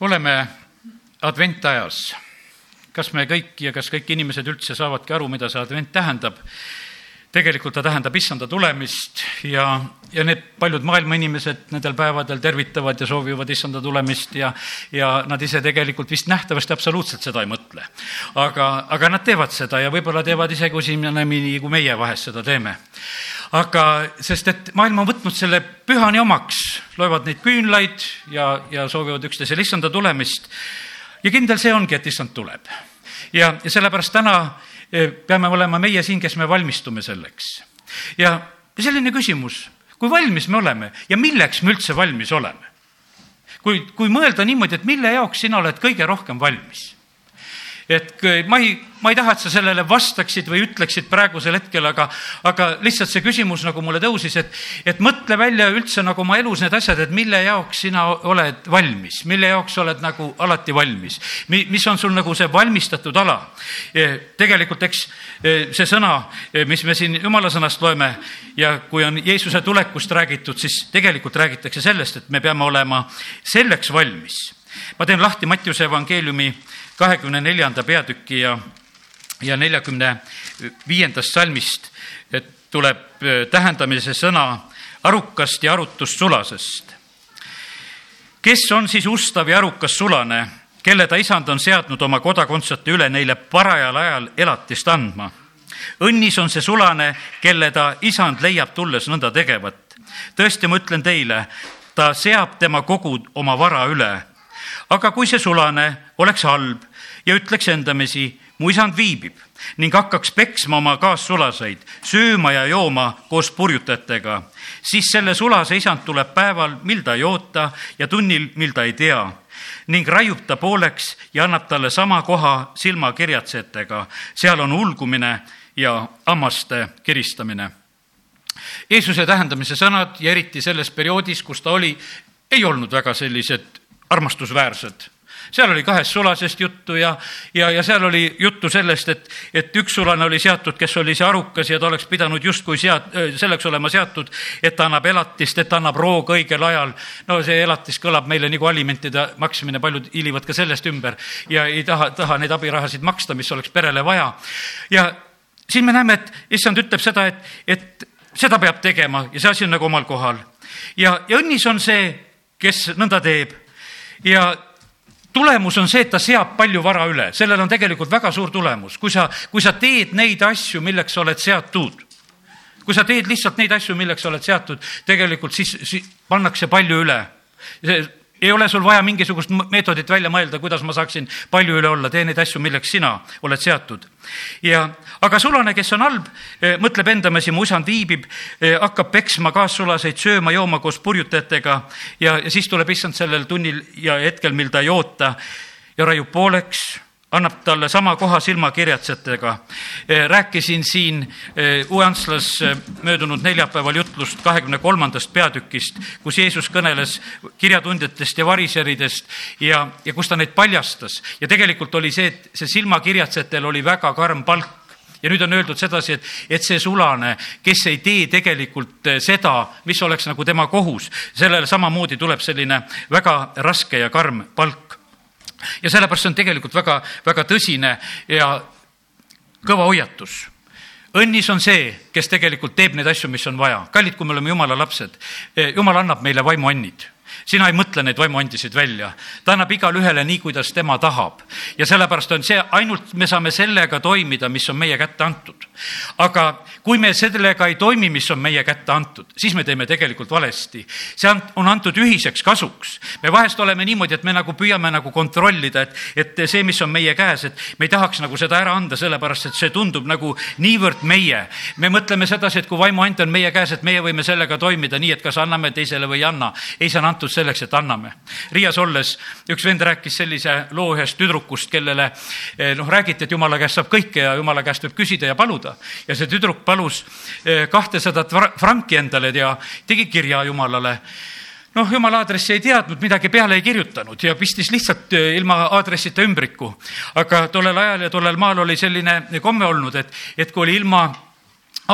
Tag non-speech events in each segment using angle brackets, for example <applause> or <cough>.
oleme adventajas. kas me kõik ja kas kõik inimesed üldse saavadki aru, mida see advent tähendab? tegelikult ta tähendab issanda tulemist ja, ja need paljud maailma inimesed nendel päevadel tervitavad ja soovivad issanda tulemist ja, ja nad ise tegelikult vist nähtavasti absoluutselt seda ei mõtle. aga, aga nad teevad seda ja võib-olla teevad isegi usinamini, kui meie vahest seda teeme. Aga, sest et maailm on võtnud selle pühani omaks, loevad neid küünlaid ja, ja soovivad üksteisele issanda tulemist. ja kindel see ongi, et issand tuleb. ja, ja sellepärast täna peame olema meie siin, kes me valmistume selleks. ja selline küsimus, kui valmis me oleme ja milleks me üldse valmis oleme? kui, kui mõelda niimoodi, et mille jaoks sina oled kõige rohkem valmis et ma ei, ma ei taha, et sa sellele vastaksid või ütleksid praegusel hetkel, aga, aga lihtsalt see küsimus nagu mulle tõusis, et, et mõtle välja üldse nagu oma elus need asjad, et mille jaoks sina oled valmis, mille jaoks oled nagu alati valmis. mis on sul nagu see valmistatud ala? tegelikult, eks see sõna, mis me siin jumala sõnast loeme ja kui on Jeesuse tulekust räägitud, siis tegelikult räägitakse sellest, et me peame olema selleks valmis. ma teen lahti Mattiuse evangeeliumi kahekümne neljanda peatüki ja, ja neljakümne viiendast salmist, tuleb äh, tähendamise sõna arukast ja arutust sulasest. kes on siis ustav ja arukas sulane, kelle ta isand on seadnud oma kodakondsete üle neile parajal ajal elatist andma? õnnis on see sulane, kelle ta isand leiab tulles nõnda tegevat. tõesti, ma ütlen teile, ta seab tema kogu oma vara üle. aga kui see sulane oleks halb ja ütleks endamisi, mu isand viibib ning hakkaks peksma oma kaassulaseid, sööma ja jooma koos purjutajatega, siis selle sulase isand tuleb päeval, mil ta ei oota ja tunnil, mil ta ei tea ning raiub ta pooleks ja annab talle sama koha silmakirjatsejatega. seal on ulgumine ja hammaste kiristamine. Jeesuse tähendamise sõnad ja eriti selles perioodis, kus ta oli, ei olnud väga sellised armastusväärsed seal oli kahest sulasest juttu ja, ja, ja seal oli juttu sellest, et, et üks sulane oli seatud, kes oli see arukas ja ta oleks pidanud justkui seat-, selleks olema seatud, et ta annab elatist, et ta annab rooga õigel ajal. no see elatis kõlab meile nagu alimentide maksmine, paljud hiilivad ka sellest ümber ja ei taha, taha neid abirahasid maksta, mis oleks perele vaja. ja siin me näeme, et issand ütleb seda, et, et seda peab tegema ja see asi on nagu omal kohal. ja, ja õnnis on see, kes nõnda teeb ja tulemus on see, et ta seab palju vara üle, sellel on tegelikult väga suur tulemus, kui sa, kui sa teed neid asju, milleks sa oled seatud. kui sa teed lihtsalt neid asju, milleks sa oled seatud, tegelikult siis, siis pannakse palju üle. see ei ole sul vaja mingisugust meetodit välja mõelda, kuidas ma saaksin palju üle olla, tee neid asju, milleks sina oled seatud. ja, aga sulane, kes on halb, eh, mõtleb endamisi, mu isand viibib, eh, hakkab peksma kaassulaseid, sööma, jooma koos purjutajatega ja, ja siis tuleb issand sellel tunnil ja hetkel, mil ta ei oota ja raiub pooleks annab talle sama koha silmakirjatsetega. Eh, rääkisin siin eh, Uue-Antslas eh, möödunud neljapäeval jutlust kahekümne kolmandast peatükist, kus Jeesus kõneles kirjatundjatest ja variseridest ja, ja kus ta neid paljastas. ja tegelikult oli see, et see silmakirjatsetel oli väga karm palk ja nüüd on öeldud sedasi, et, et see sulane, kes ei tee tegelikult seda, mis oleks nagu tema kohus, sellele samamoodi tuleb selline väga raske ja karm palk ja sellepärast see on tegelikult väga, väga tõsine ja kõva hoiatus õnnis on see, kes tegelikult teeb neid asju, mis on vaja. kallid, kui me oleme jumala lapsed, eh, jumal annab meile vaimuannid sina ei mõtle neid vaimuandisid välja, ta annab igale ühele nii, kuidas tema tahab. ja sellepärast on see, ainult me saame sellega toimida, mis on meie kätte antud. aga kui me sellega ei toimi, mis on meie kätte antud, siis me teeme tegelikult valesti. see on antud ühiseks kasuks. me vahest oleme niimoodi, et me nagu püüame nagu kontrollida, et, et see, mis on meie käes, et me ei tahaks nagu seda ära anda, sellepärast et see tundub nagu niivõrd meie. me mõtleme sedasi, et kui vaimuand on meie käes, et meie võime sellega toimida nii, et kas anname teisele või ei anna. ei, see on antud selleks, et anname. Riias olles üks vend rääkis sellise loo ühest tüdrukust, kellele eh, noh, räägiti, et jumala käest saab kõike ja jumala käest võib küsida ja paluda. ja see tüdruk palus eh, kahtesadat franki endale ja tegi kirja jumalale noh, jumala aadressi ei teadnud, midagi peale ei kirjutanud ja pistis lihtsalt eh, ilma aadressita ümbriku. aga tollel ajal ja tollel maal oli selline komme olnud, et, et kui oli ilma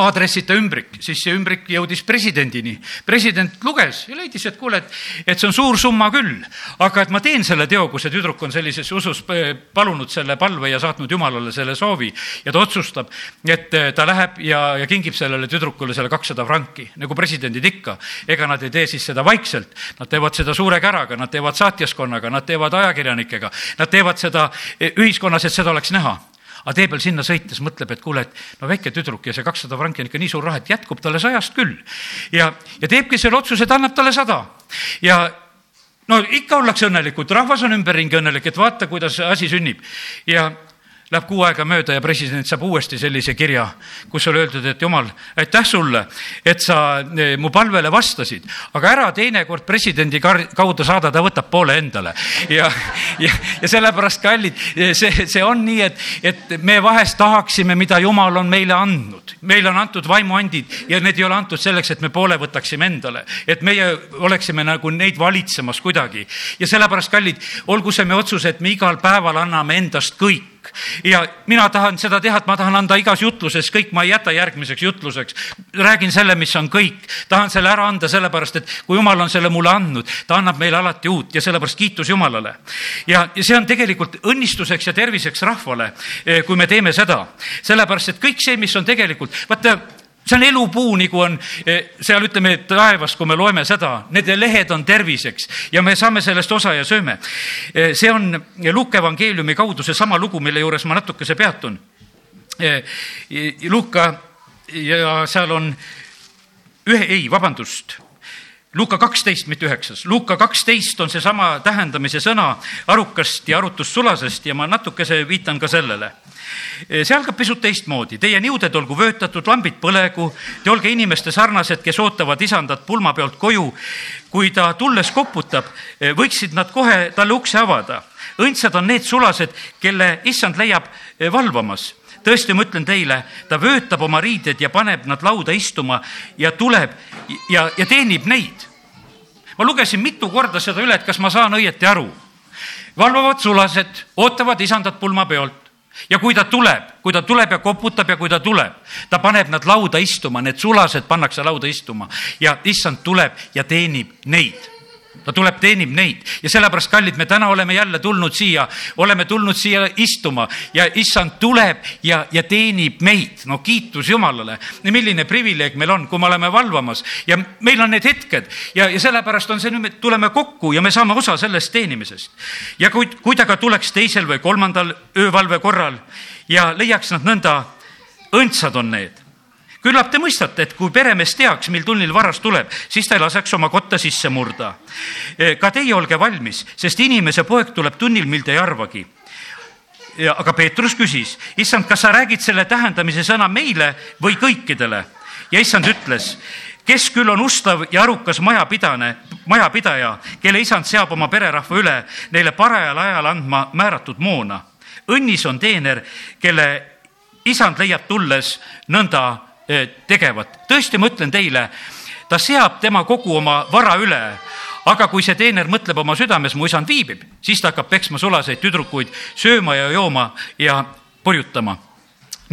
aadressita ümbrik, siis see ümbrik jõudis presidendini. president luges ja leidis, et kuule, et, et see on suur summa küll, aga et ma teen selle teo, kui see tüdruk on sellises usus palunud selle palve ja saatnud Jumalale selle soovi ja ta otsustab, et eh, ta läheb ja, ja kingib sellele tüdrukule selle kakssada franki, nagu presidendid ikka. ega nad ei tee siis seda vaikselt, nad teevad seda suure käraga, nad teevad saatjaskonnaga, nad teevad ajakirjanikega, nad teevad seda eh, ühiskonnas, et seda oleks näha aga tee peal sinna sõites mõtleb, et kuule, et no väike tüdruk ja see kakssada franki on ikka nii suur raha, et jätkub talle sajast küll. ja, ja teebki selle otsuse, et annab talle sada ja no ikka ollakse õnnelikud, rahvas on ümberringi õnnelik, et vaata, kuidas asi sünnib ja Läheb kuu aega mööda ja president saab uuesti sellise kirja, kus on öeldud, et jumal, aitäh sulle, et sa e, mu palvele vastasid, aga ära teinekord presidendi kaudu saada, ta võtab poole endale. ja, ja, ja sellepärast, kallid, e, see, see on nii, et, et me vahest tahaksime, mida jumal on meile andnud. meile on antud vaimuandid ja need ei ole antud selleks, et me poole võtaksime endale, et meie oleksime nagu neid valitsemas kuidagi. ja sellepärast, kallid, olgu see meie otsus, et me igal päeval anname endast kõik kõik. ja mina tahan seda teha, et ma tahan anda igas jutluses kõik, ma ei jäta järgmiseks jutluseks. räägin selle, mis on kõik, tahan selle ära anda, sellepärast et kui jumal on selle mulle andnud, ta annab meile alati uut ja sellepärast kiitus Jumalale. ja, ja see on tegelikult õnnistuseks ja terviseks rahvale, eh, kui me teeme seda, sellepärast et kõik see, mis on tegelikult, vaata see on elupuu, nagu on eh, seal ütleme taevas, kui me loeme seda, nende lehed on terviseks ja me saame sellest osa ja sööme. Eh, see on Luuke evangeeliumi kaudu seesama lugu, mille juures ma natukese peatun. Eh, Luuka ja seal on ühe, ei, vabandust Luuka kaksteist, mitte üheksas. Luuka kaksteist on seesama tähendamise sõna arukast ja arutussulasest ja ma natukese viitan ka sellele see algab pisut teistmoodi. Teie niuded olgu vöötatud, lambid põlegu, te olge inimeste sarnased, kes ootavad isandat pulma pealt koju. kui ta tulles koputab, eh, võiksid nad kohe talle ukse avada. õndsad on need sulased, kelle issand leiab eh, valvamas tõesti, ma ütlen teile, ta vöötab oma riided ja paneb nad lauda istuma ja tuleb ja, ja teenib neid. ma lugesin mitu korda seda üle, et kas ma saan õieti aru. valvavad sulased, ootavad isandat pulmapeolt ja kui ta tuleb, kui ta tuleb ja koputab ja kui ta tuleb, ta paneb nad lauda istuma, need sulased pannakse lauda istuma. Ja issand tuleb ja teenib neid ta tuleb, teenib neid. Ja sellepärast, kallid, me täna oleme jälle tulnud siia, oleme tulnud siia istuma ja issand tuleb ja, ja teenib meid. no kiitus Jumalale, milline privileeg meil on, kui me oleme valvamas. Ja meil on need hetked. Ja, ja sellepärast on see nüüd, me tuleme kokku ja me saame osa sellest teenimisest. ja kui, kui ta ka tuleks teisel või kolmandal öövalve korral ja leiaks nad nõnda, õndsad on need küllap te mõistate, et kui peremees teaks, mil tunnil varas tuleb, siis ta ei laseks oma kotta sisse murda. E, ka teie olge valmis, sest inimese poeg tuleb tunnil, mil te ei arvagi. aga Peetrus küsis, issand, kas sa räägid selle tähendamise sõna meile või kõikidele? ja issand ütles, kes küll on ustav ja arukas majapidane, majapidaja, kelle isand seab oma pererahva üle neile parajal ajal andma määratud moona. õnnis on teener, kelle isand leiab tulles nõnda Eh, tegevat. tõesti, ma ütlen teile, ta seab tema kogu oma vara üle aga kui see teener mõtleb oma südames, mu isand viibib, siis ta hakkab peksma sulaseid tüdrukuid, sööma ja jooma ja purjutama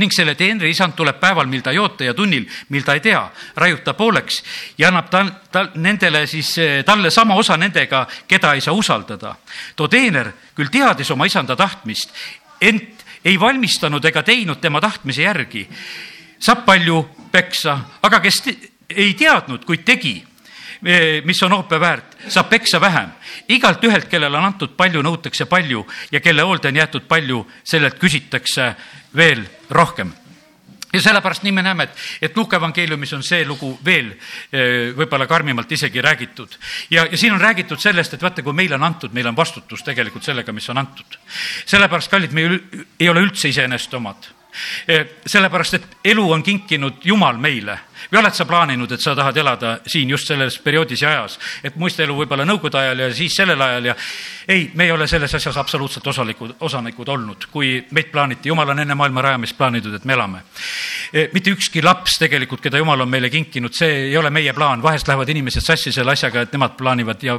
ning selle teenri isand tuleb päeval, mil ta ei oota ja tunnil, mil ta ei tea, raiub ta pooleks ja annab ta, ta nendele siis, eh, talle sama osa nendega, keda ei saa usaldada. too teener küll teadis oma isanda tahtmist, ent ei valmistanud ega teinud tema tahtmise järgi saab palju peksa, aga kes ei teadnud, kuid tegi, eh, mis on oope väärt, saab peksa vähem. igalt ühelt, kellele on antud palju, nõutakse palju ja kelle hoolde on jäetud palju, sellelt küsitakse veel rohkem ja sellepärast nii me näeme, et, et Luuka evangeeliumis on see lugu veel eh, võib-olla karmimalt isegi räägitud. ja, ja siin on räägitud sellest, et vaata, kui meile on antud, meil on vastutus tegelikult sellega, mis on antud. sellepärast, kallid, me ei ole üldse iseenesest omad sellepärast, et elu on kinkinud Jumal meile või oled sa plaaninud, et sa tahad elada siin just selles perioodis ja ajas, et muist elu võib-olla nõukogude ajal ja siis sellel ajal ja ei, me ei ole selles asjas absoluutselt osalikud, osanikud olnud, kui meid plaaniti, jumal on enne maailma rajamist plaanitud, et me elame. E, mitte ükski laps tegelikult, keda jumal on meile kinkinud, see ei ole meie plaan, vahest lähevad inimesed sassi selle asjaga, et nemad plaanivad ja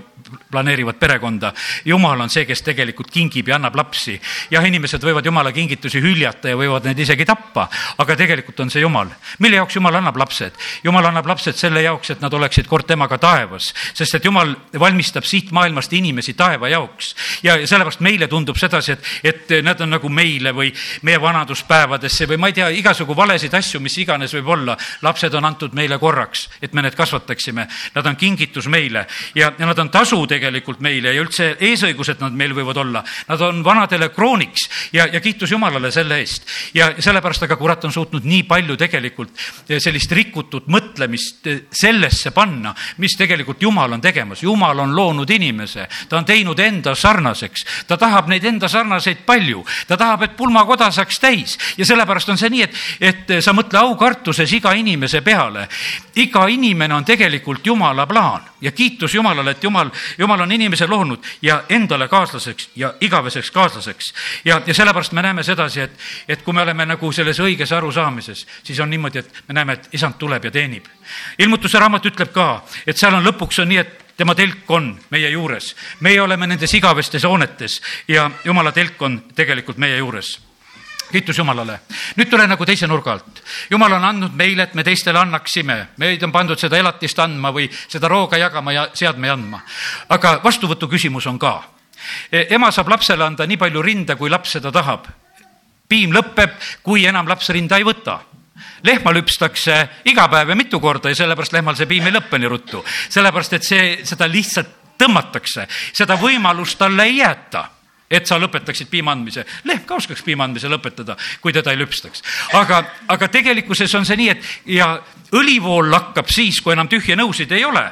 planeerivad perekonda. jumal on see, kes tegelikult kingib ja annab lapsi. jah, inimesed võivad jumala kingitusi hüljata ja võivad neid isegi tappa, aga tegelikult on see jumal. mille jaoks jumal annab lapsed? Jumal annab lapsed selle jaoks, et nad oleksid kord temaga taevas, sest et jumal valmistab siit maailmast inimesi taeva jaoks. ja sellepärast meile tundub sedasi, et, et nad on nagu meile või meie vanaduspäevadesse või ma ei tea, igasugu valesid asju, mis iganes võib olla. lapsed on antud meile korraks, et me need kasvataksime. Nad on kingitus meile ja, ja nad on tasu tegelikult meile ja üldse eesõigused nad meil võivad olla. Nad on vanadele krooniks ja, ja kiitus Jumalale selle eest. ja sellepärast aga kurat on suutnud nii palju tegelikult sellist rikutud mõtlemist sellesse panna, mis tegelikult Jumal on tegemas. Jumal on loonud inimese, ta on teinud enda sarnaseks, ta tahab neid enda sarnaseid palju, ta tahab, et pulmakoda saaks täis ja sellepärast on see nii, et, et sa mõtle aukartuses iga inimese peale. iga inimene on tegelikult Jumala plaan ja kiitus Jumalale, et Jumal, Jumal on inimese loonud ja endale kaaslaseks ja igaveseks kaaslaseks. ja, ja sellepärast me näeme sedasi, et, et kui me oleme nagu selles õiges arusaamises, siis on niimoodi, et me näeme, et isand tuleb ja teenib. ilmutuse raamat ütleb ka, et seal on lõpuks on nii, et tema telk on meie juures. meie oleme nendes igavestes hoonetes ja jumala telk on tegelikult meie juures kiitus Jumalale. nüüd tule nagu teise nurga alt. Jumal on andnud meile, et me teistele annaksime, meid on pandud seda elatist andma või seda rooga jagama ja seadme andma. aga vastuvõtu küsimus on ka. E, ema saab lapsele anda nii palju rinda, kui laps seda tahab. piim lõpeb, kui enam laps rinda ei võta lehma lüpstakse iga päev ja mitu korda ja sellepärast lehmal see piim ei lõppe nii ruttu. sellepärast, et see, seda lihtsalt tõmmatakse, seda võimalust talle ei jäeta et sa lõpetaksid piima andmise. lehm ka oskaks piima andmise lõpetada, kui teda ei lüpstaks. aga, aga tegelikkuses on see nii, et ja õlivool lakkab siis, kui enam tühje nõusid ei ole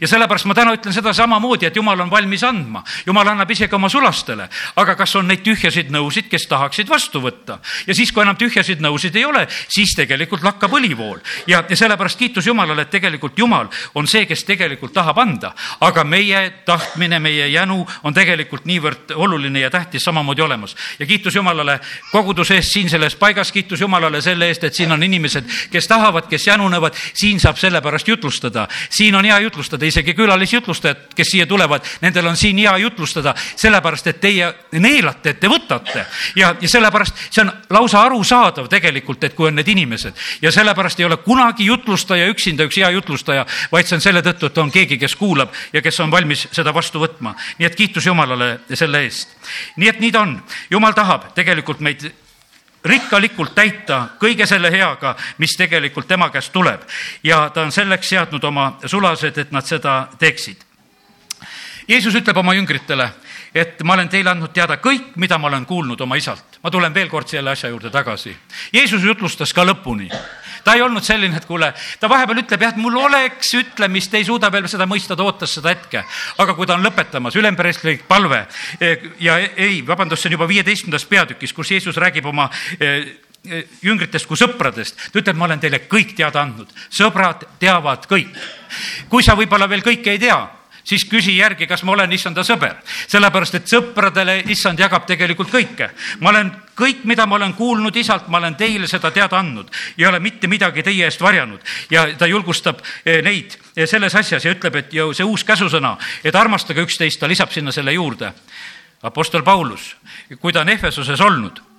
ja sellepärast ma täna ütlen seda samamoodi, et jumal on valmis andma. jumal annab isegi oma sulastele, aga kas on neid tühjasid nõusid, kes tahaksid vastu võtta? ja siis, kui enam tühjasid nõusid ei ole, siis tegelikult lakkab õlivool. ja, ja sellepärast kiitus Jumalale, et tegelikult Jumal on see, kes tegelikult tahab anda. aga meie tahtmine, meie jänu on tegelikult niivõrd oluline ja tähtis samamoodi olemas. ja kiitus Jumalale koguduse eest siin selles paigas, kiitus Jumalale selle eest, et siin on inimesed, kes tahavad, kes janunevad, siin saab sellepärast jutlustada. siin on hea jutlustada jutlustada, isegi külalisjutlustajad, kes siia tulevad, nendel on siin hea jutlustada, sellepärast et teie neelate, et te võtate. ja, ja sellepärast see on lausa arusaadav tegelikult, et kui on need inimesed ja sellepärast ei ole kunagi jutlustaja üksinda üks hea jutlustaja, vaid see on selle tõttu, et on keegi, kes kuulab ja kes on valmis seda vastu võtma. nii et kiitus Jumalale selle eest. nii et nii ta on, Jumal tahab tegelikult meid rikkalikult täita kõige selle heaga, mis tegelikult tema käest tuleb. ja ta on selleks seadnud oma sulased, et nad seda teeksid. Jeesus ütleb oma jüngritele, et ma olen teile andnud teada kõik, mida ma olen kuulnud oma isalt. ma tulen veel kord selle asja juurde tagasi. Jeesus jutlustas ka lõpuni ta ei olnud selline, et kuule, ta vahepeal ütleb jah, et mul oleks ütlemist, ei suuda veel seda mõista, ta ootas seda hetke. aga kui ta on lõpetamas, ülemprestlik palve eh, ja ei, vabandust, see on juba viieteistkümnendas peatükis, kus Jeesus räägib oma eh, eh, jüngritest kui sõpradest. ta ütleb, ma olen teile kõik teada andnud. sõbrad teavad kõik. kui sa võib-olla veel kõike ei tea siis küsi järgi, kas ma olen issanda sõber. sellepärast, et sõpradele issand jagab tegelikult kõike. ma olen kõik, mida ma olen kuulnud isalt, ma olen teile seda teada andnud. ei ole mitte midagi teie eest varjanud ja ta julgustab eh, neid eh, selles asjas ja ütleb, et ju see uus käsusõna, et armastage üksteist, ta lisab sinna selle juurde. Apostel Paulus, kui ta on Ehvesuses olnud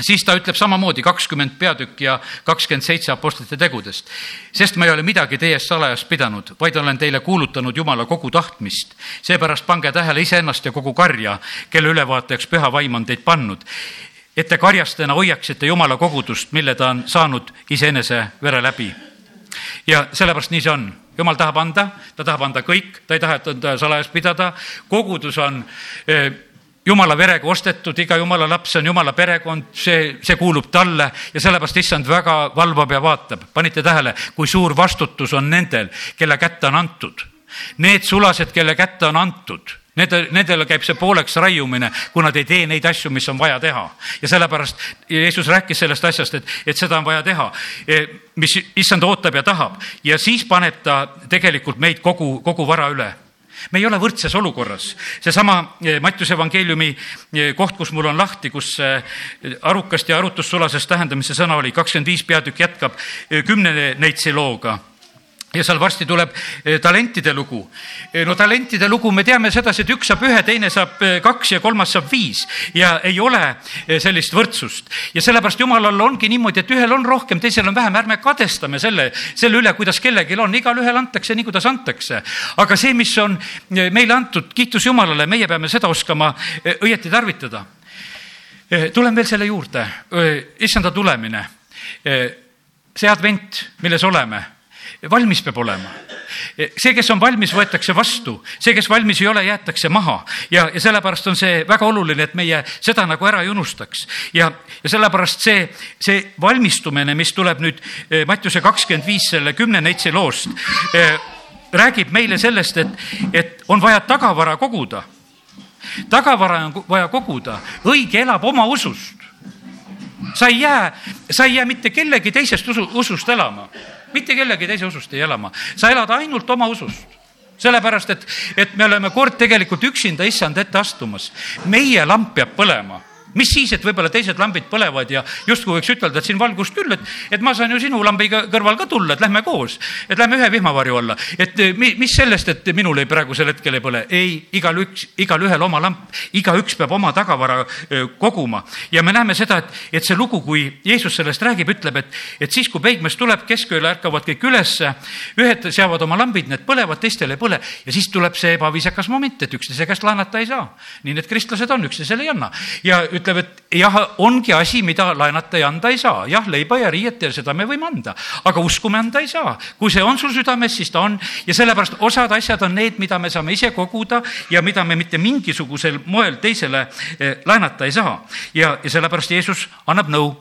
siis ta ütleb samamoodi kakskümmend peatükk ja kakskümmend seitse apostlite tegudest. sest ma ei ole midagi teie eest salajast pidanud, vaid olen teile kuulutanud Jumala kogu tahtmist. seepärast pange tähele iseennast ja kogu karja, kelle ülevaatajaks püha vaim on teid pannud. et te karjastena hoiaksite Jumala kogudust, mille ta on saanud iseenese vere läbi. ja sellepärast nii see on jumal tahab anda, ta tahab anda kõik, ta ei taha, anda salajas pidada. kogudus on eh, jumala verega ostetud, iga jumala laps on jumala perekond, see, see kuulub talle ja sellepärast issand väga valvab ja vaatab. panite tähele, kui suur vastutus on nendel, kelle kätte on antud. Need sulased, kelle kätte on antud Nende, nendele käib see pooleks raiumine, kui nad ei tee neid asju, mis on vaja teha. ja sellepärast Jeesus rääkis sellest asjast, et, et seda on vaja teha, e, mis issand ootab ja tahab ja siis paneb ta tegelikult meid kogu, kogu vara üle me ei ole võrdses olukorras. seesama e, Mattiuse evangeeliumi e, koht, kus mul on lahti, kus arukast ja arutussulasest tähendamise sõna oli, kakskümmend viis peatükk jätkab kümne neitsi looga ja seal varsti tuleb eh, talentide lugu. Eh, no talentide lugu, me teame sedasi, et üks saab ühe, teine saab eh, kaks ja kolmas saab viis ja ei ole sellist võrdsust. ja sellepärast jumalal ongi niimoodi, et ühel on rohkem, teisel on vähem, ärme kadestame selle, selle üle, kuidas kellelgi on, igalühel antakse nii, kuidas antakse. aga see, mis on meile antud, kiitus Jumalale, meie peame seda oskama õieti tarvitada. tulen veel selle juurde, issanda tulemine see advent, milles oleme valmis peab olema. see, kes on valmis, võetakse vastu, see, kes valmis ei ole, jäetakse maha ja, ja sellepärast on see väga oluline, et meie seda nagu ära ei unustaks. ja, ja sellepärast see, see valmistumine, mis tuleb nüüd eh, Mattiuse kakskümmend viis selle kümne neitsi loost, eh, räägib meile sellest, et, et on vaja tagavara koguda. tagavara on vaja koguda, õige elab oma usust sa ei jää, sa ei jää mitte kellegi teisest usu, usust elama mitte kellegi teise usust ei elama, sa elad ainult oma usust. Sellepärast, et, et me oleme kord tegelikult üksinda issand ette astumas. meie lamp peab põlema mis siis, et võib-olla teised lambid põlevad ja justkui võiks ütelda, et siin valgust küll, et, et ma saan ju sinu lambiga kõrval ka tulla, et lähme koos, et lähme ühe vihmavarju alla. et eh, mis sellest, et minul ei praegusel hetkel ei põle, ei, igalüks, igalühel oma lamp, igaüks peab oma tagavara eh, koguma ja me näeme seda, et, et see lugu, kui Jeesus sellest räägib, ütleb, et, et siis, kui peigmees tuleb, keskööl ärkavad kõik ülesse, ühed seavad oma lambid, need põlevad, teistel ei põle ja siis tuleb see ebaviisakas moment, et üksteise käest laenata ei saa. nii need kristlased on, üksteisele ei anna ja ütleb, et jah, ongi asi, mida laenata ja anda ei saa. jah, leiba ja riiet ja seda me võime anda, aga usku me anda ei saa. kui see on sul südames, siis ta on ja sellepärast osad asjad on need, mida me saame ise koguda ja mida me mitte mingisugusel moel teisele eh, laenata ei saa. ja, ja sellepärast Jeesus annab nõu.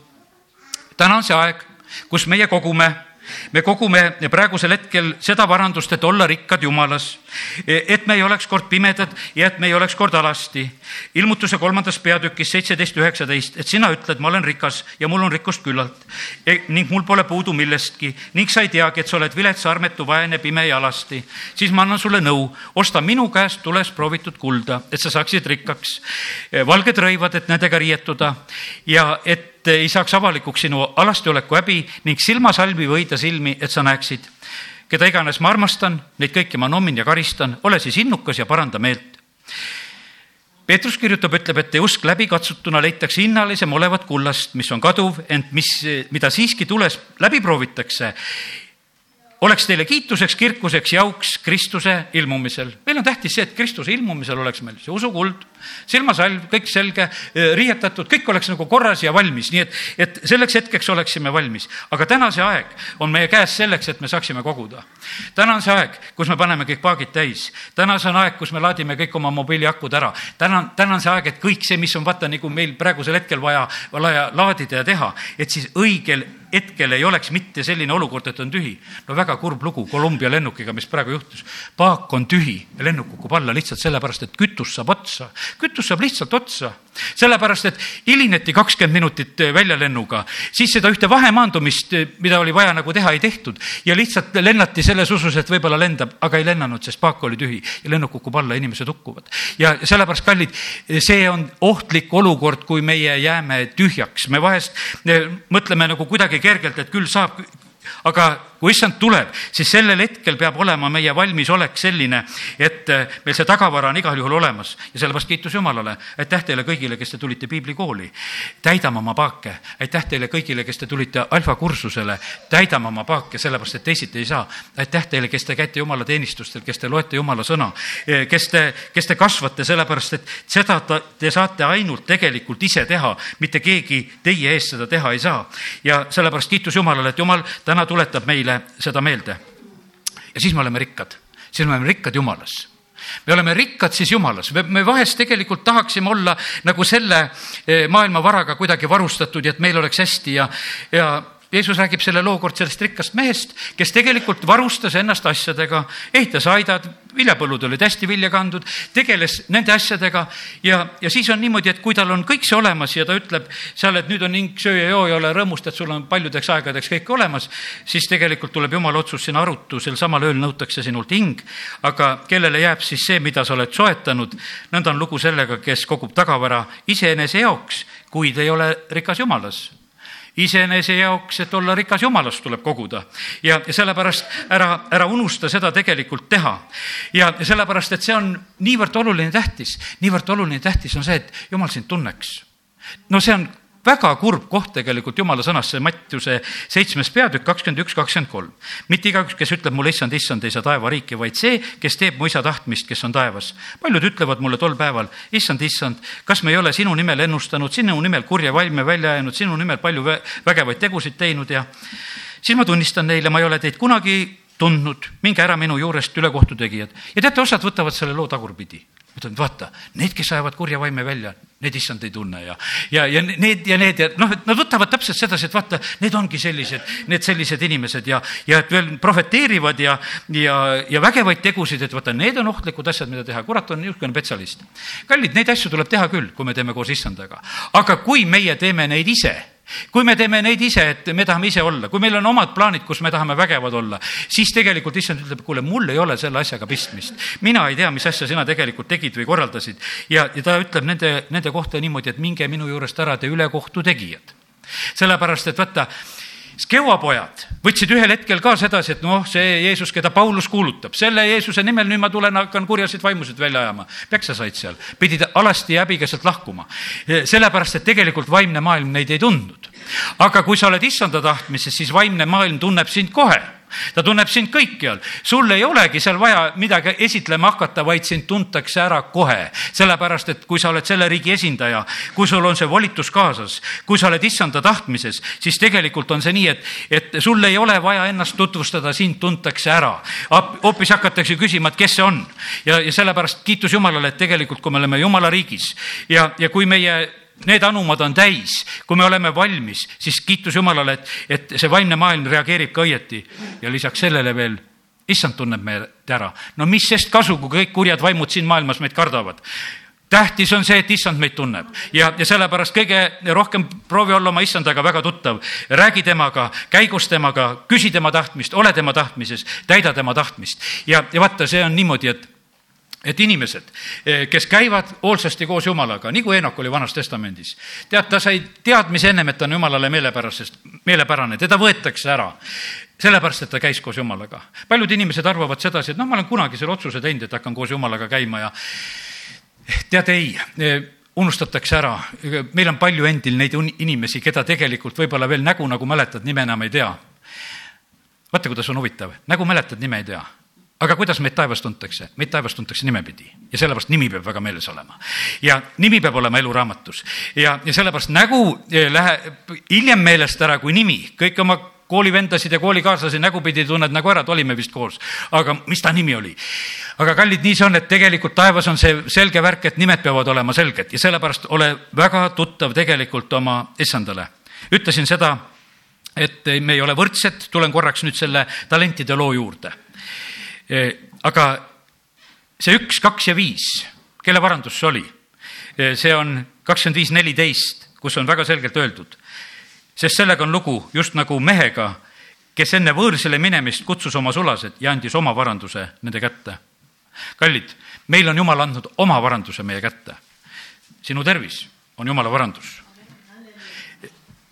täna on see aeg, kus meie kogume me kogume praegusel hetkel seda varandust, et olla rikkad Jumalas, et me ei oleks kord pimedad ja et me ei oleks kord alasti. ilmutuse kolmandas peatükis seitseteist, üheksateist, et sina ütled, ma olen rikas ja mul on rikkust küllalt e ning mul pole puudu millestki ning sa ei teagi, et sa oled vilets, armetu, vaene, pime ja alasti. siis ma annan sulle nõu, osta minu käest tules proovitud kulda, et sa saaksid rikkaks, valged rõivad, et nendega riietuda ja et et ei saaks avalikuks sinu alastioleku häbi ning silmasalvi võida silmi, et sa näeksid. keda iganes ma armastan, neid kõiki ma nommin ja karistan, ole siis innukas ja paranda meelt. Peetrus kirjutab, ütleb, et usk läbikatsutuna leitakse hinnalisem olevat kullast, mis on kaduv, ent mis, mida siiski tules läbi proovitakse oleks teile kiituseks, kirkuseks ja auks Kristuse ilmumisel. meil on tähtis see, et Kristuse ilmumisel oleks meil see usukuld, silmasalv, kõik selge, riietatud, kõik oleks nagu korras ja valmis, nii et, et selleks hetkeks oleksime valmis. aga täna see aeg on meie käes selleks, et me saaksime koguda. täna on see aeg, kus me paneme kõik paagid täis. täna see on aeg, kus me laadime kõik oma mobiiliakud ära. täna, täna on see aeg, et kõik see, mis on vaata nagu meil praegusel hetkel vaja, vaja laadida ja teha, et siis õigel hetkel ei oleks mitte selline olukord, et on tühi. no väga kurb lugu Kolumbia lennukiga, mis praegu juhtus. paak on tühi lennuk kukub alla lihtsalt sellepärast, et kütus saab otsa. kütus saab lihtsalt otsa sellepärast, et hilineti kakskümmend minutit väljalennuga, siis seda ühte vahemaandumist, mida oli vaja nagu teha, ei tehtud ja lihtsalt lennati selles usus, et võib-olla lendab, aga ei lennanud, sest paak oli tühi ja lennuk kukub alla, inimesed hukkuvad. ja sellepärast, kallid, see on ohtlik olukord, kui meie jääme tühjaks, me vahest äh, mõtleme nagu kuidagi kergelt, et küll saab, aga kui issand tuleb, siis sellel hetkel peab olema meie valmisolek selline, et eh, meil see tagavara on igal juhul olemas ja sellepärast kiitus Jumalale. aitäh teile kõigile, kes te tulite piiblikooli, täidame oma paake. aitäh teile kõigile, kes te tulite alfakursusele, täidame oma paake, sellepärast et teisiti ei saa. aitäh teile, kes te käite Jumala teenistustel, kes te loete Jumala sõna, eh, kes te, kes te kasvate, sellepärast et seda te saate ainult tegelikult ise teha, mitte keegi teie eest seda teha ei saa. ja sellepärast kiitus Jumalale, et Jumal täna tuletab meile meile seda meelde. ja siis me oleme rikkad, siis me oleme rikkad Jumalas. Me oleme rikkad siis Jumalas, me vahest tegelikult tahaksime olla nagu selle eh, maailma varaga kuidagi varustatud ja et meil oleks hästi ja, ja Jeesus räägib selle loo kord sellest rikkast mehest, kes tegelikult varustas ennast asjadega, ehitas aidad, viljapõllud olid hästi vilja kandud, tegeles nende asjadega ja, ja siis on niimoodi, et kui tal on kõik see olemas ja ta ütleb seal, et nüüd on hing, söö ja joo ja ole rõõmusta, et sul on paljudeks aegadeks kõik olemas, siis tegelikult tuleb jumala otsus sinna arutlu, sel samal ööl nõutakse sinult hing, aga kellele jääb siis see, mida sa oled soetanud, nõnda on lugu sellega, kes kogub tagavara iseenese jaoks, kuid ei ole rikas jumalas iseenese jaoks, et olla rikas jumalast, tuleb koguda. ja, ja sellepärast ära, ära unusta seda tegelikult teha. ja sellepärast, et see on niivõrd oluline, tähtis, niivõrd oluline, tähtis on see, et jumal sind tunneks. no see on väga kurb koht tegelikult jumala sõnas, see Mattiuse seitsmes peatükk, kakskümmend üks, kakskümmend kolm. mitte igaüks, kes ütleb mulle issand, issand, ei saa taevariiki, vaid see, kes teeb mu isa tahtmist, kes on taevas. paljud ütlevad mulle tol päeval, issand, issand, kas me ei ole sinu nimel ennustanud, sinu nimel kurja valme välja ajanud, sinu nimel palju vägevaid tegusid teinud ja siis ma tunnistan neile, ma ei ole teid kunagi tundnud, minge ära minu juurest ülekohtu tegijad. ja teate, osad võtavad selle loo tagurpidi ütlen, vaata, need, kes ajavad kurja vaime välja, need issand ei tunne ja, ja, ja need ja need ja noh, et nad võtavad täpselt sedasi, et vaata, need ongi sellised, need sellised inimesed ja, ja et veel prohveteerivad ja, ja, ja vägevaid tegusid, et vaata, need on ohtlikud asjad, mida teha. kurat on niisugune spetsialist. kallid, neid asju tuleb teha küll, kui me teeme koos issandaga. aga kui meie teeme neid ise kui me teeme neid ise, et me tahame ise olla, kui meil on omad plaanid, kus me tahame vägevad olla, siis tegelikult issand ütleb, kuule, mul ei ole selle asjaga pistmist. mina ei tea, mis asja sina tegelikult tegid või korraldasid ja, ja ta ütleb nende, nende kohta niimoodi, et minge minu juurest ära, te ülekohtu tegijad. sellepärast, et vaata, Skeua pojad võtsid ühel hetkel ka sedasi, et noh, see Jeesus, keda Paulus kuulutab, selle Jeesuse nimel nüüd ma tulen, hakkan kurjasid vaimusid välja ajama. peksa said seal, pidid alasti ja häbiga sealt lahkuma. sellepärast, et tegelikult vaimne maailm neid ei tundnud. Aga kui sa oled issanda tahtmises, siis vaimne maailm tunneb sind kohe ta tunneb sind kõikjal, sul ei olegi seal vaja midagi esitlema hakata, vaid sind tuntakse ära kohe. sellepärast, et kui sa oled selle riigi esindaja, kui sul on see volitus kaasas, kui sa oled issanda tahtmises, siis tegelikult on see nii, et, et sul ei ole vaja ennast tutvustada, sind tuntakse ära. hoopis hakatakse küsima, et kes see on ja, ja sellepärast kiitus Jumalale, et tegelikult, kui me oleme Jumala riigis ja, ja kui meie need anumad on täis, kui me oleme valmis, siis kiitus Jumalale, et, et see vaimne maailm reageerib ka õieti. Ja lisaks sellele veel issand tunneb meid ära. no mis sest kasu, kui kõik kurjad vaimud siin maailmas meid kardavad? Tähtis on see, et issand meid tunneb. Ja, ja sellepärast kõige rohkem proovi olla oma issandaga väga tuttav. räägi temaga, käi koos temaga, küsi tema tahtmist, ole tema tahtmises, täida tema tahtmist. Ja, ja vaata, see on niimoodi, et et inimesed, eh, kes käivad hoolsasti koos Jumalaga, nagu Eenok oli Vanas Testamendis, tead, ta sai teadmise ennem, et ta on Jumalale meelepärasest, meelepärane, teda võetakse ära sellepärast, et ta käis koos Jumalaga. paljud inimesed arvavad sedasi, et noh, ma olen kunagi selle otsuse teinud, et hakkan koos Jumalaga käima ja tead, ei, eh, unustatakse ära, meil on palju endil neid inimesi, keda tegelikult võib-olla veel nägu nagu mäletad, nime enam ei tea. vaata, kuidas on huvitav, nägu mäletad, nime ei tea aga kuidas meid taevas tuntakse? meid taevas tuntakse nimepidi ja sellepärast nimi peab väga meeles olema. ja nimi peab olema eluraamatus ja, ja sellepärast nägu eh, läheb hiljem meelest ära kui nimi, kõik oma koolivendasid ja koolikaaslasi nägupidi tunned nagu ära, et olime vist koos. aga mis ta nimi oli? aga kallid, nii see on, et tegelikult taevas on see selge värk, et nimed peavad olema selged ja sellepärast ole väga tuttav tegelikult oma issandale. ütlesin seda, et me ei ole võrdsed, tulen korraks nüüd selle talentide loo juurde aga see üks, kaks ja viis, kelle varandus see oli? see on kakskümmend viis, neliteist, kus on väga selgelt öeldud, sest sellega on lugu just nagu mehega, kes enne võõrsile minemist kutsus oma sulased ja andis oma varanduse nende kätte. kallid, meil on Jumal andnud oma varanduse meie kätte. sinu tervis on Jumala varandus.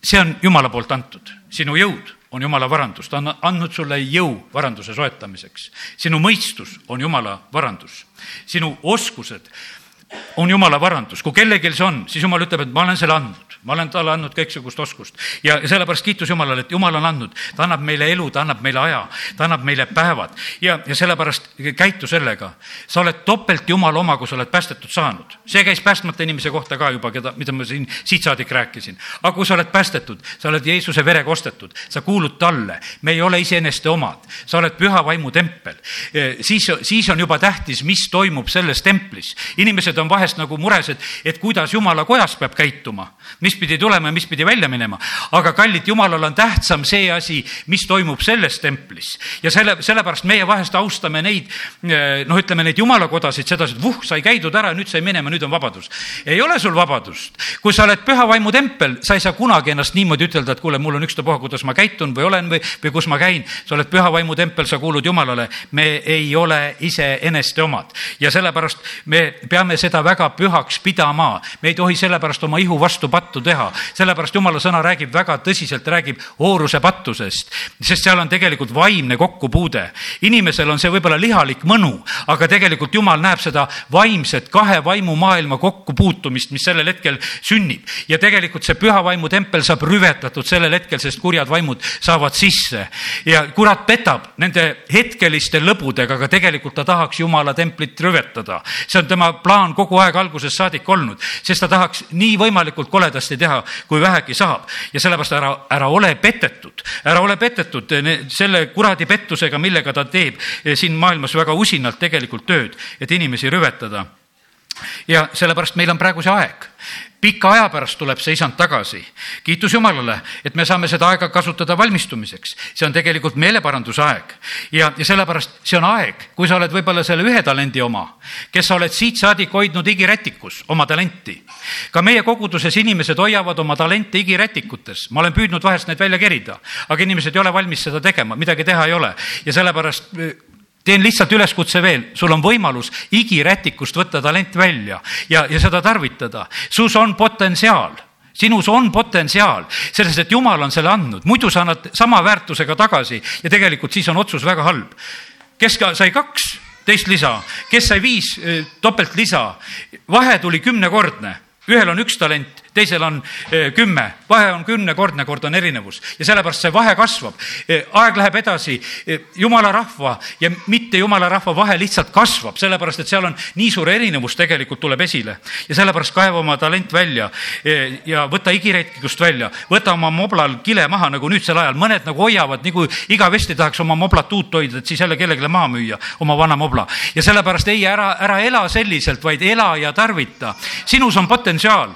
see on Jumala poolt antud, sinu jõud on Jumala varandus, ta on andnud sulle jõu varanduse soetamiseks. sinu mõistus on Jumala varandus, sinu oskused on Jumala varandus, kui kellelgi see on, siis Jumal ütleb, et ma olen selle andnud ma olen talle andnud kõiksugust oskust ja sellepärast kiitus Jumalale, et Jumal on andnud, ta annab meile elu, ta annab meile aja, ta annab meile päevad ja, ja sellepärast käitu sellega. sa oled topelt Jumala oma, kui sa oled päästetud saanud. see käis päästmata inimese kohta ka juba, keda, mida ma siin siit saadik rääkisin. aga kui sa oled päästetud, sa oled Jeesuse verega ostetud, sa kuulud talle, me ei ole iseeneste omad, sa oled püha vaimu tempel, siis, siis on juba tähtis, mis toimub selles templis. inimesed on vahest nagu mures, et, et kuidas jumala kojas peab käituma, mis pidi tulema ja mis pidi välja minema. aga kallid, jumalal on tähtsam see asi, mis toimub selles templis ja selle, sellepärast meie vahest austame neid, eh, noh, ütleme neid jumalakodasid sedasi, et vuh, sai käidud ära, nüüd sai minema, nüüd on vabadus. ei ole sul vabadust. kui sa oled püha vaimu tempel, sa ei saa kunagi ennast niimoodi ütelda, et kuule, mul on ükstapuha, kuidas ma käitun või olen või, või kus ma käin. sa oled püha vaimu tempel, sa kuulud Jumalale. me ei ole iseeneste omad ja sellepärast me peame seda väga pühaks pidama. me ei tohi sellepärast oma ihu vastu pattu teha, sellepärast jumala sõna räägib väga tõsiselt, räägib hooruse pattusest, sest seal on tegelikult vaimne kokkupuude. inimesel on see võib-olla lihalik mõnu, aga tegelikult jumal näeb seda vaimset kahe vaimumaailma kokkupuutumist, mis sellel hetkel sünnib. ja tegelikult see püha vaimu tempel saab rüvetatud sellel hetkel, sest kurjad vaimud saavad sisse ja kurat petab nende hetkeliste lõbudega, aga tegelikult ta tahaks jumala templit rüvetada. see on tema plaan kogu aeg algusest saadik olnud, sest ta tahaks nii võimalikult koledasti teha, kui vähegi saab. ja sellepärast ära, ära ole petetud, ära ole petetud selle kuradi pettusega, millega ta teeb siin maailmas väga usinalt tegelikult tööd, et inimesi rüvetada ja sellepärast meil on praegu see aeg pika aja pärast tuleb see isand tagasi. kiitus Jumalale, et me saame seda aega kasutada valmistumiseks. see on tegelikult meeleparanduse aeg ja, ja sellepärast see on aeg, kui sa oled võib-olla selle ühe talendi oma, kes sa oled siit saadik hoidnud igirätikus oma talenti. ka meie koguduses inimesed hoiavad oma talente igirätikutes, ma olen püüdnud vahest neid välja kerida, aga inimesed ei ole valmis seda tegema, midagi teha ei ole ja sellepärast teen lihtsalt üleskutse veel, sul on võimalus igirätikust võtta talent välja ja, ja seda tarvitada. sus on potentsiaal. Sinus on potentsiaal, selles, et jumal on selle andnud, muidu sa annad sama väärtusega tagasi ja tegelikult siis on otsus väga halb. kes ka sai kaks teist lisa, kes sai viis topeltlisa, vahe tuli kümnekordne, ühel on üks talent, teisel on eh, kümme, vahe on kümnekordne, kord on erinevus. Ja sellepärast see vahe kasvab. Eh, aeg läheb edasi, eh, jumala rahva ja mitte jumala rahva vahe lihtsalt kasvab, sellepärast et seal on nii suur erinevus tegelikult tuleb esile. Ja sellepärast kaeva oma talent välja. Ja võta igiretkikust välja, võta oma moblal kile maha nagu nüüdsel ajal, mõned nagu hoiavad, nagu igavesti tahaks oma moblat uut hoida, et siis jälle kellelegi maha müüa, oma vana mobla. ja sellepärast ei, ära, ära ela selliselt, vaid ela ja tarvita. sinus on potentsiaal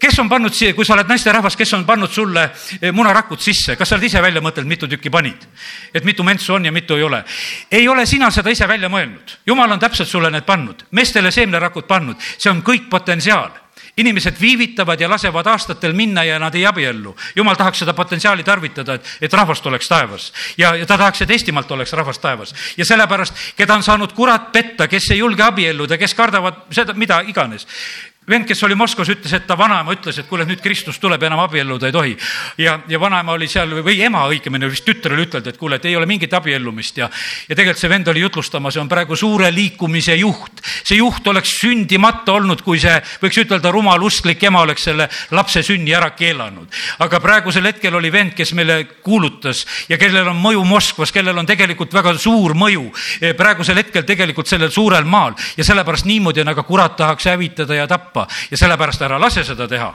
kes on pannud siia, kui sa oled naisterahvas, kes on pannud sulle eh, munarakud sisse, kas sa oled ise välja mõtelnud, mitu tükki panid? et mitu mentsu on ja mitu ei ole? ei ole sina seda ise välja mõelnud, jumal on täpselt sulle need pannud, meestele seemnerakud pannud, see on kõik potentsiaal. Inimesed viivitavad ja lasevad aastatel minna ja nad ei abiellu. jumal tahaks seda potentsiaali tarvitada, et, et rahvast oleks taevas. Ja, ja ta tahaks, et Eestimaalt oleks rahvast taevas. Ja sellepärast, keda on saanud kurat petta, kes ei julge abielluda, kes kardavad seda, mida iganes vend, kes oli Moskvas, ütles, et ta vanaema ütles, et kuule, nüüd Kristus tuleb, enam abielluda ei tohi. ja, ja vanaema oli seal või ema õigemini vist tütrele üteldi, et kuule, et ei ole mingit abiellumist ja, ja tegelikult see vend oli jutlustamas ja on praegu suure liikumise juht. see juht oleks sündimata olnud, kui see, võiks ütelda, rumal usklik ema oleks selle lapse sünni ära keelanud. aga praegusel hetkel oli vend, kes meile kuulutas ja kellel on mõju Moskvas, kellel on tegelikult väga suur mõju eh, praegusel hetkel tegelikult sellel suurel maal ja sellepärast niimoodi on, aga kurat tahaks hävitada ja tappa tappa ja sellepärast ära lase seda teha.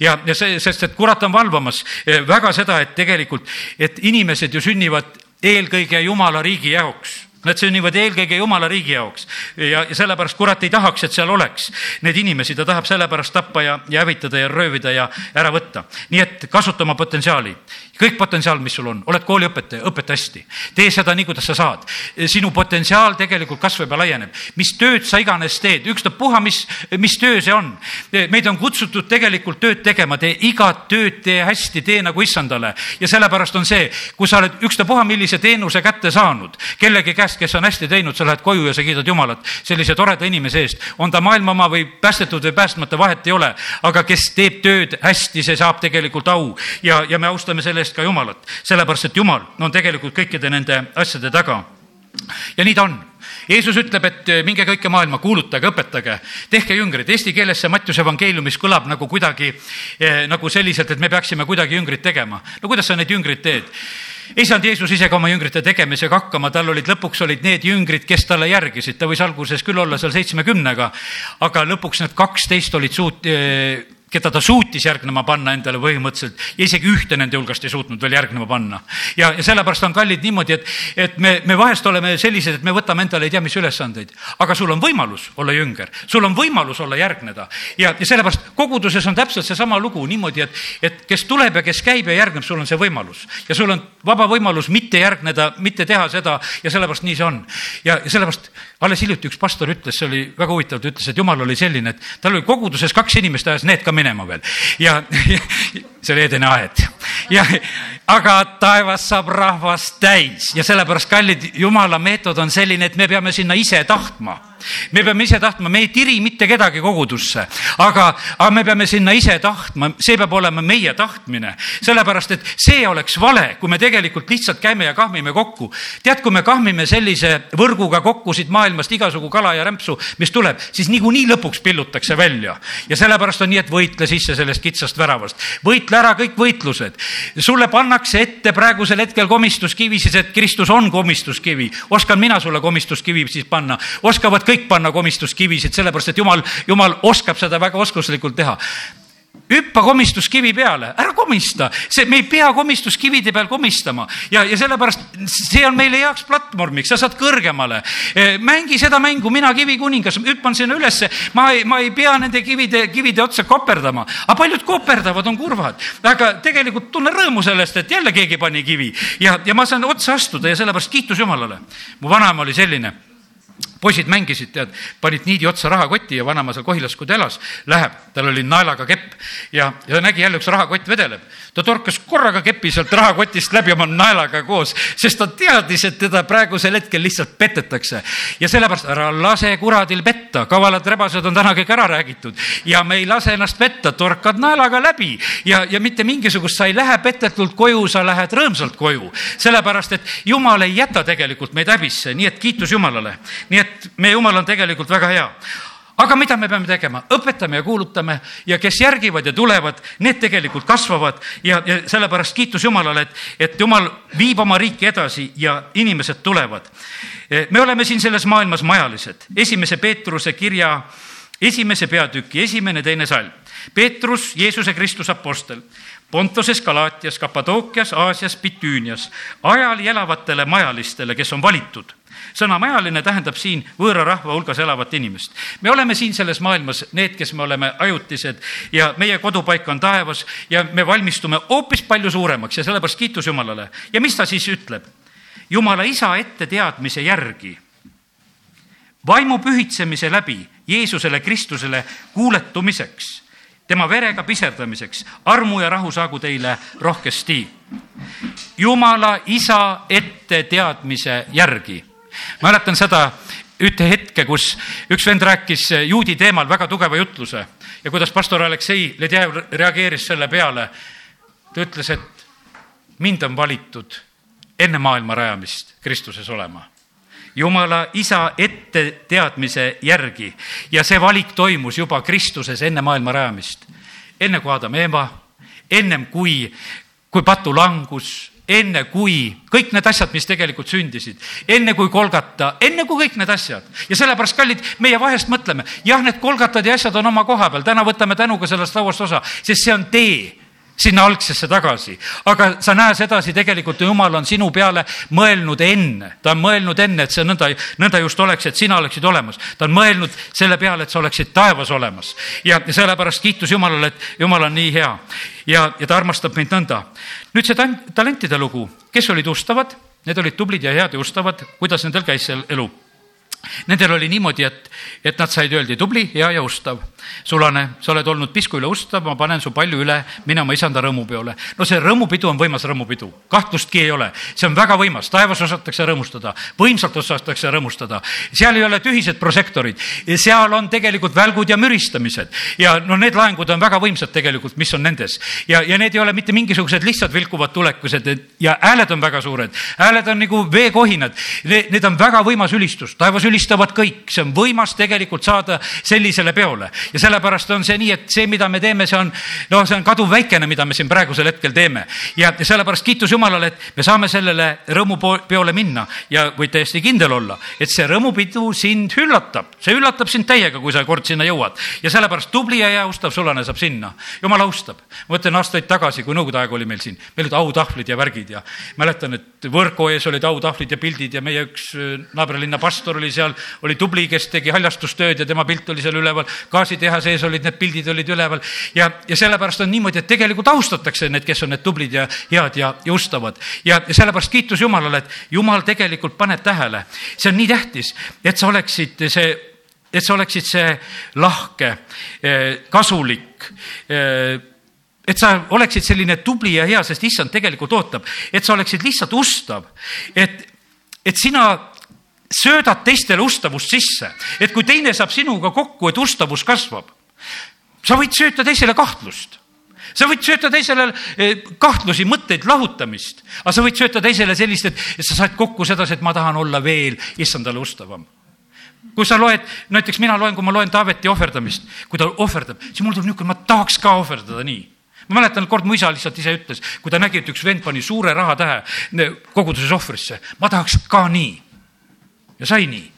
ja, ja see, sest et kurat on valvamas eh, väga seda, et tegelikult, et inimesed ju sünnivad eelkõige jumala riigi jaoks Nad sünnivad eelkõige jumala riigi jaoks ja, ja sellepärast kurat ei tahaks, et seal oleks neid inimesi, ta tahab sellepärast tappa ja, ja hävitada ja röövida ja ära võtta. nii et kasuta oma potentsiaali kõik potentsiaal, mis sul on, oled kooliõpetaja, õpeta hästi. tee seda nii, kuidas sa saad. sinu potentsiaal tegelikult kasvab ja laieneb. mis tööd sa iganes teed, ükstapuha, mis, mis töö see on. meid on kutsutud tegelikult tööd tegema, tee igat tööd, tee hästi, tee nagu issandale. ja sellepärast on see, kui sa oled ükstapuha, millise teenuse kätte saanud, kellegi käest, kes on hästi teinud, sa lähed koju ja sa kiidad Jumalat sellise toreda inimese eest. on ta maailma oma või päästetud või päästmata, vahet ei ole. aga kes teeb tööd hästi, see saab tegelikult au ja, ja me austame selle eest ka Jumalat, sellepärast et Jumal on tegelikult kõikide nende asjade taga. ja nii ta on Jeesus ütleb, et eh, minge kõike maailma, kuulutage, õpetage, tehke jüngrid. Eesti keeles see Mattiuse evangeeliumis kõlab nagu kuidagi eh, nagu selliselt, et me peaksime kuidagi jüngrid tegema. no kuidas sa neid jüngrid teed? Ei saanud Jeesus ise ka oma jüngrite tegemisega hakkama, tal olid lõpuks olid need jüngrid, kes talle järgisid, ta võis alguses küll olla seal seitsmekümnega, aga lõpuks need kaksteist olid suut-, keda ta suutis järgnema panna endale põhimõtteliselt. Ja isegi ühte nende hulgast ei suutnud veel järgnema panna. ja, ja sellepärast on kallid niimoodi, et, et me, me vahest oleme sellised, et me võtame endale ei tea mis ülesandeid, aga sul on võimalus olla jünger, sul on võimalus olla järgneda. Ja, ja sellepärast koguduses on täpselt seesama lugu niimoodi, et, et kes tuleb ja kes käib ja järgneb, sul on see võimalus. Ja sul on vaba võimalus mitte järgneda, mitte teha seda. Ja sellepärast nii see on. ja, ja sellepärast alles hiljuti üks pastor ütles, see oli väga huvitav, ta ütles, et jumal oli selline, et tal oli koguduses kaks inimest, ajas need ka minema veel. Ja, ja <laughs> see oli Edeni aed ja aga taevas saab rahvast täis ja sellepärast, kallid, jumala meetod on selline, et me peame sinna ise tahtma me peame ise tahtma, me ei tiri mitte kedagi kogudusse, aga, aga me peame sinna ise tahtma, see peab olema meie tahtmine. sellepärast, et see oleks vale, kui me tegelikult lihtsalt käime ja kahmime kokku. tead, kui me kahmime sellise võrguga kokku siit maailmast igasugu kala ja rämpsu, mis tuleb, siis niikuinii lõpuks pillutakse välja. ja sellepärast on nii, et võitle sisse sellest kitsast väravast. võitle ära kõik võitlused. sulle pannakse ette praegusel hetkel komistuskivi, siis et Kristus on komistuskivi. oskan mina sulle komistuskivi siis panna, oskavad kõik panna komistuskivisid, sellepärast et jumal, jumal oskab seda väga oskuslikult teha hüppa komistuskivi peale, ära komista, see, me ei pea komistuskivide peal komistama. Ja, ja sellepärast see on meile heaks platvormiks, sa saad kõrgemale. Eh, mängi seda mängu, mina kivikuningas, hüppan sinna ülesse, ma ei, ma ei pea nende kivide, kivide otsa koperdama, aga paljud koperdavad, on kurvad, aga tegelikult tunnen rõõmu sellest, et jälle keegi pani kivi. Ja, ja ma saan otsa astuda ja sellepärast kiitus Jumalale. mu vanaema oli selline poisid mängisid, tead, panid niidi otsa rahakotti ja vanaema seal Kohilas, kui ta elas, läheb, tal oli naelaga kepp ja, ja ta nägi jälle üks rahakott vedeleb. ta torkas korraga kepi sealt rahakotist läbi oma naelaga koos, sest ta teadis, et teda praegusel hetkel lihtsalt petetakse. ja sellepärast ära lase kuradil petta, kavalad rebased on täna kõik ära räägitud ja me ei lase ennast petta, torkad naelaga läbi ja, ja mitte mingisugust, sa ei lähe petetult koju, sa lähed rõõmsalt koju. sellepärast, et jumal ei jäta tegelikult meid häbisse, nii et kiitus Jumalale. nii et et meie jumal on tegelikult väga hea. Aga mida me peame tegema, õpetame ja kuulutame ja kes järgivad ja tulevad, need tegelikult kasvavad ja, ja sellepärast kiitus Jumalale, et, et Jumal viib oma riiki edasi ja inimesed tulevad. me oleme siin selles maailmas majalised, esimese Peetruse kirja esimese peatüki esimene, teine salm. Peetrus, Jeesuse Kristuse apostel, Pontoses, Galaatias, Kapadookias, Aasias, Bitüünias, ajal elavatele majalistele, kes on valitud sõna majaline tähendab siin võõra rahva hulgas elavat inimest. me oleme siin selles maailmas need, kes me oleme ajutised ja meie kodupaik on taevas ja me valmistume hoopis palju suuremaks ja sellepärast kiitus Jumalale. ja mis ta siis ütleb? Jumala isa etteteadmise järgi vaimu pühitsemise läbi Jeesusele Kristusele kuuletumiseks, tema verega piserdamiseks, armu ja rahu saagu teile rohkesti. Jumala isa etteteadmise järgi mäletan seda ühte hetke, kus üks vend rääkis juudi teemal väga tugeva jutluse ja kuidas pastor Aleksei Ledjev reageeris selle peale. ta ütles, et mind on valitud enne maailma rajamist Kristuses olema jumala isa etteteadmise järgi ja see valik toimus juba Kristuses enne maailma rajamist. enne kui Adam ja ema, ennem kui, kui patulangus, enne kui kõik need asjad, mis tegelikult sündisid, enne kui kolgata, enne kui kõik need asjad. ja sellepärast, kallid, meie vahest mõtleme, jah, need kolgatad ja asjad on oma koha peal, täna võtame tänuga sellest lauast osa, sest see on tee sinna algsesse tagasi. aga sa näes edasi, tegelikult Jumal on sinu peale mõelnud enne, ta on mõelnud enne, et see nõnda, nõnda just oleks, et sina oleksid olemas. ta on mõelnud selle peale, et sa oleksid taevas olemas. ja sellepärast kiitus Jumalale, et Jumal on nii hea ja, ja ta armastab meid nõnda. nüüd see talentide lugu, kes olid ustavad, need olid tublid ja head ja ustavad, kuidas nendel käis see elu Nendel oli niimoodi, et, et nad said öeldi tubli, hea ja ustav. sulane, sa oled olnud pisku üle ustav, ma panen su palju üle minema isanda rõõmupeole. no see rõõmupidu on võimas rõõmupidu, kahtlustki ei ole. see on väga võimas, taevas osatakse rõõmustada, võimsalt osatakse rõõmustada. seal ei ole tühised prožektorid, seal on tegelikult välgud ja müristamised. ja no need laengud on väga võimsad tegelikult, mis on nendes. ja, ja need ei ole mitte mingisugused lihtsalt vilkuvad tulekused ja hääled on väga suured. hääled on nagu veekohinad, need on väga võimas ülistus, taevas ülistus ülistavad kõik, see on võimas tegelikult saada sellisele peole. Ja sellepärast on see nii, et see, mida me teeme, see on, no see on kaduvväikene, mida me siin praegusel hetkel teeme. Ja, sellepärast kiitus Jumalale, et me saame sellele rõõmupeole minna ja võid täiesti kindel olla, et see rõõmupidu sind üllatab, see üllatab sind täiega, kui sa kord sinna jõuad. Ja sellepärast tubli ja hea ustav sulane saab sinna. jumal austab. ma mõtlen aastaid tagasi, kui nõukogude aeg oli meil siin, meil olid autahvlid ja värgid ja mäletan, et võrku ees olid autahvlid ja pildid ja meie üks äh, naabrilinna pastor oli seal, oli tubli, kes tegi haljastustööd ja tema pilt oli seal üleval. gaasitehase ees olid need pildid olid üleval ja, ja sellepärast on niimoodi, et tegelikult austatakse need, kes on need tublid ja head ja, ja ustavad. ja, ja sellepärast kiitus Jumalale, et Jumal tegelikult paneb tähele, see on nii tähtis, et sa oleksid see et sa oleksid see lahke, eh, kasulik, eh, et sa oleksid selline tubli ja hea, sest issand tegelikult ootab, et sa oleksid lihtsalt ustav, et, et sina söödad teistele ustavust sisse, et kui teine saab sinuga kokku, et ustavus kasvab, sa võid sööta teisele kahtlust. Sa võid sööta teisele eh, kahtlusi, mõtteid, lahutamist, aga sa võid sööta teisele sellist, et sa saad kokku sedasi, et ma tahan olla veel issandale ustavam. Kui sa loed, näiteks mina loen, kui ma loen Taaveti ohverdamist, kui ta ohverdab, siis mul tuleb niisugune, ma tahaks ka ohverdada nii. Ma mäletan, kord mu isa lihtsalt ise ütles, kui ta nägi, et üks vend pani suure rahatähe koguduses ohvrisse, ma tahaks ka nii. Ja sai nii.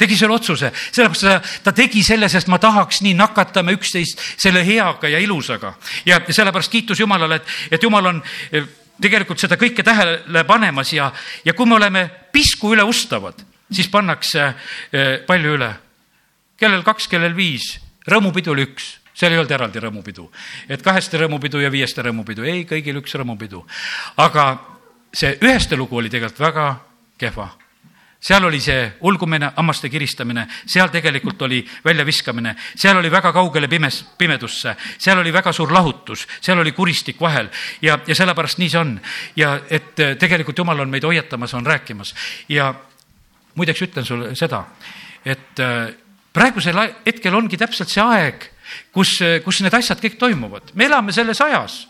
tegi selle otsuse, sellepärast ta, ta tegi selle, sest ma tahaks nii, nakatame üksteist selle heaga ja ilusaga. ja sellepärast kiitus Jumalale, et, et Jumal on eh, tegelikult seda kõike tähele panemas ja, ja kui me oleme pisku üle ustavad siis pannakse eh, palju üle. kellel kaks, kellel viis, rõõmupidu oli üks seal ei olnud eraldi rõõmupidu, et kaheste rõõmupidu ja viieste rõõmupidu, ei, kõigil üks rõõmupidu. aga see üheste lugu oli tegelikult väga kehva seal oli see ulgumine, hammaste kiristamine, seal tegelikult oli väljaviskamine, seal oli väga kaugele pimes, pimedusse, seal oli väga suur lahutus, seal oli kuristik vahel. Ja, ja sellepärast nii see on. ja et tegelikult Jumal on meid hoiatamas, on rääkimas. Ja muideks ütlen sulle seda, et äh, praegusel hetkel ongi täpselt see aeg, kus, kus need asjad kõik toimuvad. me elame selles ajas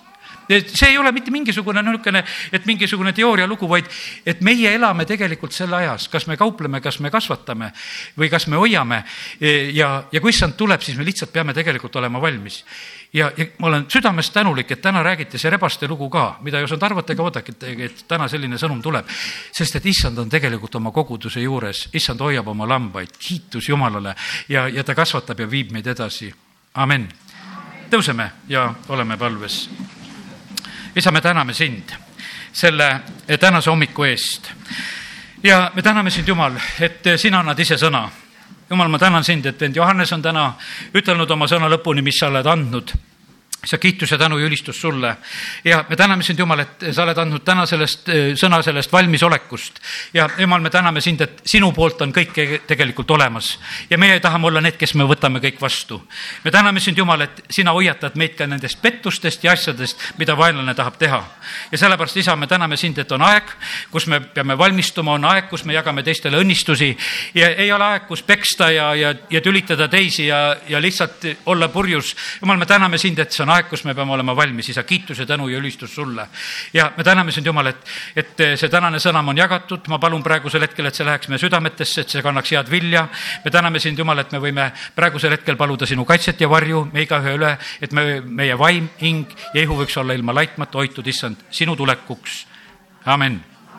see ei ole mitte mingisugune niisugune, et mingisugune teoorialugu, vaid et meie elame tegelikult selle ajas, kas me kaupleme, kas me kasvatame või kas me hoiame ja, ja kui issand tuleb, siis me lihtsalt peame tegelikult olema valmis ja, ja ma olen südamest tänulik, et täna räägiti see rebaste lugu ka, mida ei osanud arvata ega oodata, et, täna selline sõnum tuleb. sest et issand on tegelikult oma koguduse juures, issand hoiab oma lambaid, kiitus Jumalale ja, ja ta kasvatab ja viib meid edasi. amen. tõuseme ja oleme palves. Isa, me täname sind selle tänase hommiku eest. Ja me täname sind, Jumal, et sina annad ise sõna. Jumal, ma tänan sind, et vend Johannes on täna ütelnud oma sõna lõpuni, mis sa oled andnud sa kiitus ja tänu ja ülistus sulle. ja me täname sind, Jumal, et sa oled andnud täna sellest äh, sõna sellest valmisolekust. ja Jumal, me täname sind, et sinu poolt on kõik tegelikult olemas ja meie tahame olla need, kes me võtame kõik vastu. me täname sind, Jumal, et sina hoiatad meid ka nendest pettustest ja asjadest, mida vaenlane tahab teha. ja sellepärast, isa, me täname sind, et on aeg, kus me peame valmistuma, on aeg, kus me jagame teistele õnnistusi ja ei ole aeg, kus peksta ja, ja, ja tülitada teisi ja, ja lihtsalt olla purjus. Jumal, me täname sind, et see on on aeg, kus me peame olema valmis, isa, kiituse, tänu ja ülistus sulle. ja me täname sind, Jumal, et, et see tänane sõnam on jagatud, ma palun praegusel hetkel, et see läheks meie südametesse, et see kannaks head vilja. me täname sind, Jumal, et me võime praegusel hetkel paluda sinu kaitset ja varju me igaühe üle, et me, meie vaim, hing ja ihu võiks olla ilma laitmata hoitud, issand, sinu tulekuks. amin